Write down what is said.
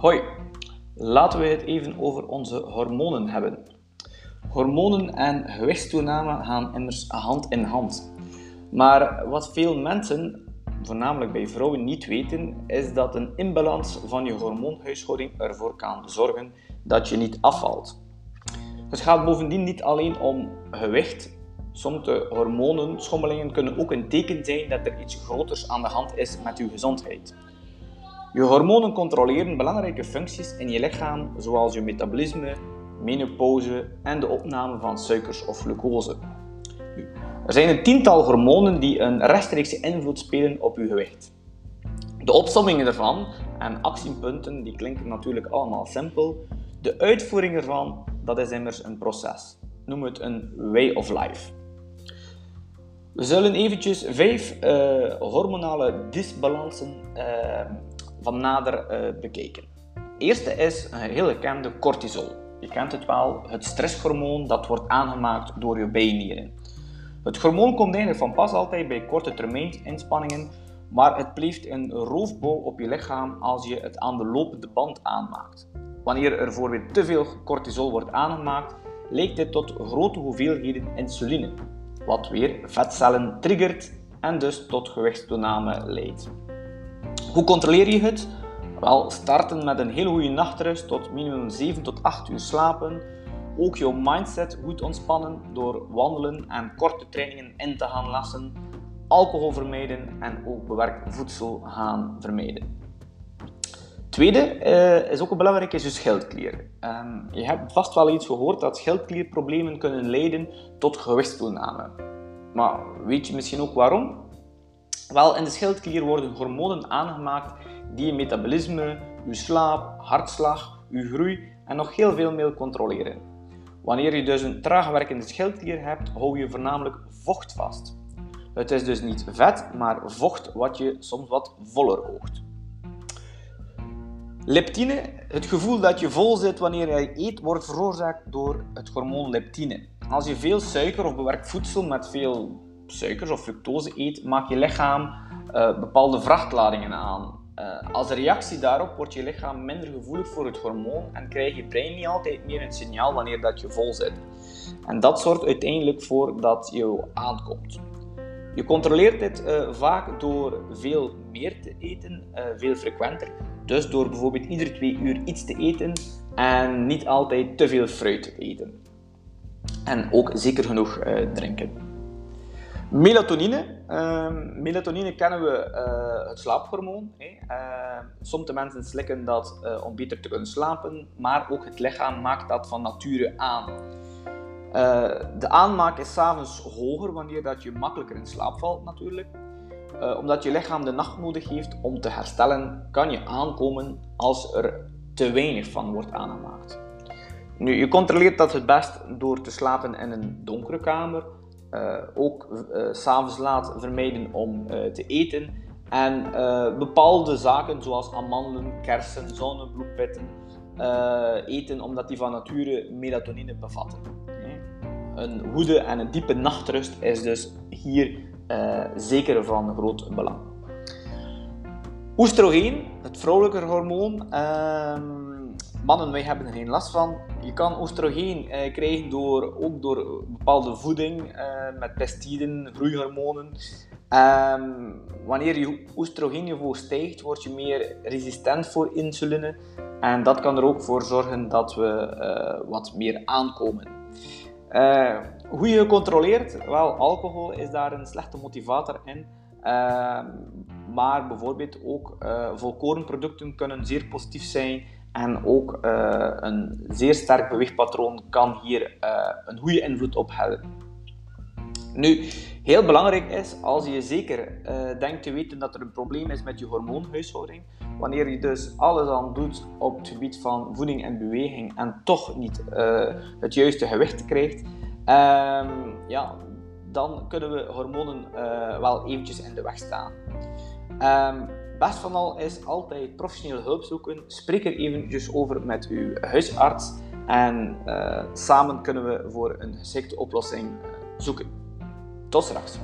Hoi, laten we het even over onze hormonen hebben. Hormonen en gewichtstoename gaan immers hand in hand. Maar wat veel mensen, voornamelijk bij vrouwen, niet weten, is dat een inbalans van je hormoonhuishouding ervoor kan zorgen dat je niet afvalt. Het gaat bovendien niet alleen om gewicht. Sommige hormonenschommelingen kunnen ook een teken zijn dat er iets groters aan de hand is met je gezondheid. Je hormonen controleren belangrijke functies in je lichaam, zoals je metabolisme, menopauze en de opname van suikers of glucose. Er zijn een tiental hormonen die een rechtstreekse invloed spelen op je gewicht. De opsomming ervan en actiepunten die klinken natuurlijk allemaal simpel. De uitvoering ervan dat is immers een proces. Noem het een way of life. We zullen eventjes vijf uh, hormonale disbalansen uh, van nader uh, bekijken. Eerste is een heel gekende cortisol. Je kent het wel, het stresshormoon dat wordt aangemaakt door je bijnieren. Het hormoon komt eigenlijk van pas altijd bij korte termijn inspanningen, maar het blijft een roofbouw op je lichaam als je het aan de lopende band aanmaakt. Wanneer er bijvoorbeeld te veel cortisol wordt aangemaakt, leidt dit tot grote hoeveelheden insuline, wat weer vetcellen triggert en dus tot gewichtstoename leidt. Hoe controleer je het? Wel, starten met een hele goede nachtrust tot minimum 7 tot 8 uur slapen. Ook jouw mindset goed ontspannen door wandelen en korte trainingen in te gaan lassen. Alcohol vermijden en ook bewerkt voedsel gaan vermijden. Tweede uh, is ook een belangrijke, is je schildklier. Um, je hebt vast wel iets gehoord dat schildklierproblemen kunnen leiden tot gewichtstoename. Maar weet je misschien ook waarom? Wel, in de schildklier worden hormonen aangemaakt die je metabolisme, je slaap, hartslag, je groei en nog heel veel meer controleren. Wanneer je dus een traag werkende schildklier hebt, hou je voornamelijk vocht vast. Het is dus niet vet, maar vocht wat je soms wat voller oogt. Leptine, het gevoel dat je vol zit wanneer je eet, wordt veroorzaakt door het hormoon leptine. Als je veel suiker of bewerkt voedsel met veel suikers of fructose eet, maakt je lichaam uh, bepaalde vrachtladingen aan. Uh, als reactie daarop wordt je lichaam minder gevoelig voor het hormoon en krijg je brein niet altijd meer een signaal wanneer dat je vol zit. En dat zorgt uiteindelijk voor dat je aankomt. Je controleert dit uh, vaak door veel meer te eten, veel frequenter. Dus door bijvoorbeeld iedere twee uur iets te eten en niet altijd te veel fruit te eten. En ook zeker genoeg drinken. Melatonine. Uh, melatonine kennen we uh, het slaaphormoon. Uh, sommige mensen slikken dat uh, om beter te kunnen slapen, maar ook het lichaam maakt dat van nature aan. de aanmaak is s'avonds hoger wanneer dat je makkelijker in slaap valt natuurlijk. omdat je lichaam de nacht nodig heeft om te herstellen, kan je aankomen als er te weinig van wordt aangemaakt. Nu, je controleert dat het best door te slapen in een donkere kamer ook uh, s'avonds laat vermijden om uh, te eten. En bepaalde zaken zoals amandelen, kersen, zonnebloempitten eten omdat die van nature melatonine bevatten. Een goede en een diepe nachtrust is dus hier zeker van groot belang. Oestrogeen, het vrouwelijke hormoon, ehm, mannen, wij hebben er geen last van. Je kan oestrogeen eh, krijgen door, ook door bepaalde voeding eh, met pestiden, groeihormonen. Um, wanneer je oestrogeenniveau stijgt, word je meer resistent voor insuline. En dat kan er ook voor zorgen dat we uh, wat meer aankomen. Uh, hoe je controleert? Wel, alcohol is daar een slechte motivator in. Uh, maar bijvoorbeeld ook volkorenproducten kunnen zeer positief zijn en ook uh, een zeer sterk beweegpatroon kan hier uh, een goede invloed op hebben. Nu, heel belangrijk is als je zeker uh, denkt te weten dat er een probleem is met je hormoonhuishouding, wanneer je dus alles aan doet op het gebied van voeding en beweging en toch niet het juiste gewicht krijgt, um, ja, dan kunnen we hormonen wel eventjes in de weg staan. Um, best van al is altijd professionele hulp zoeken. Spreek er eventjes over met uw huisarts en uh, samen kunnen we voor een geschikte oplossing uh, zoeken. Tot straks.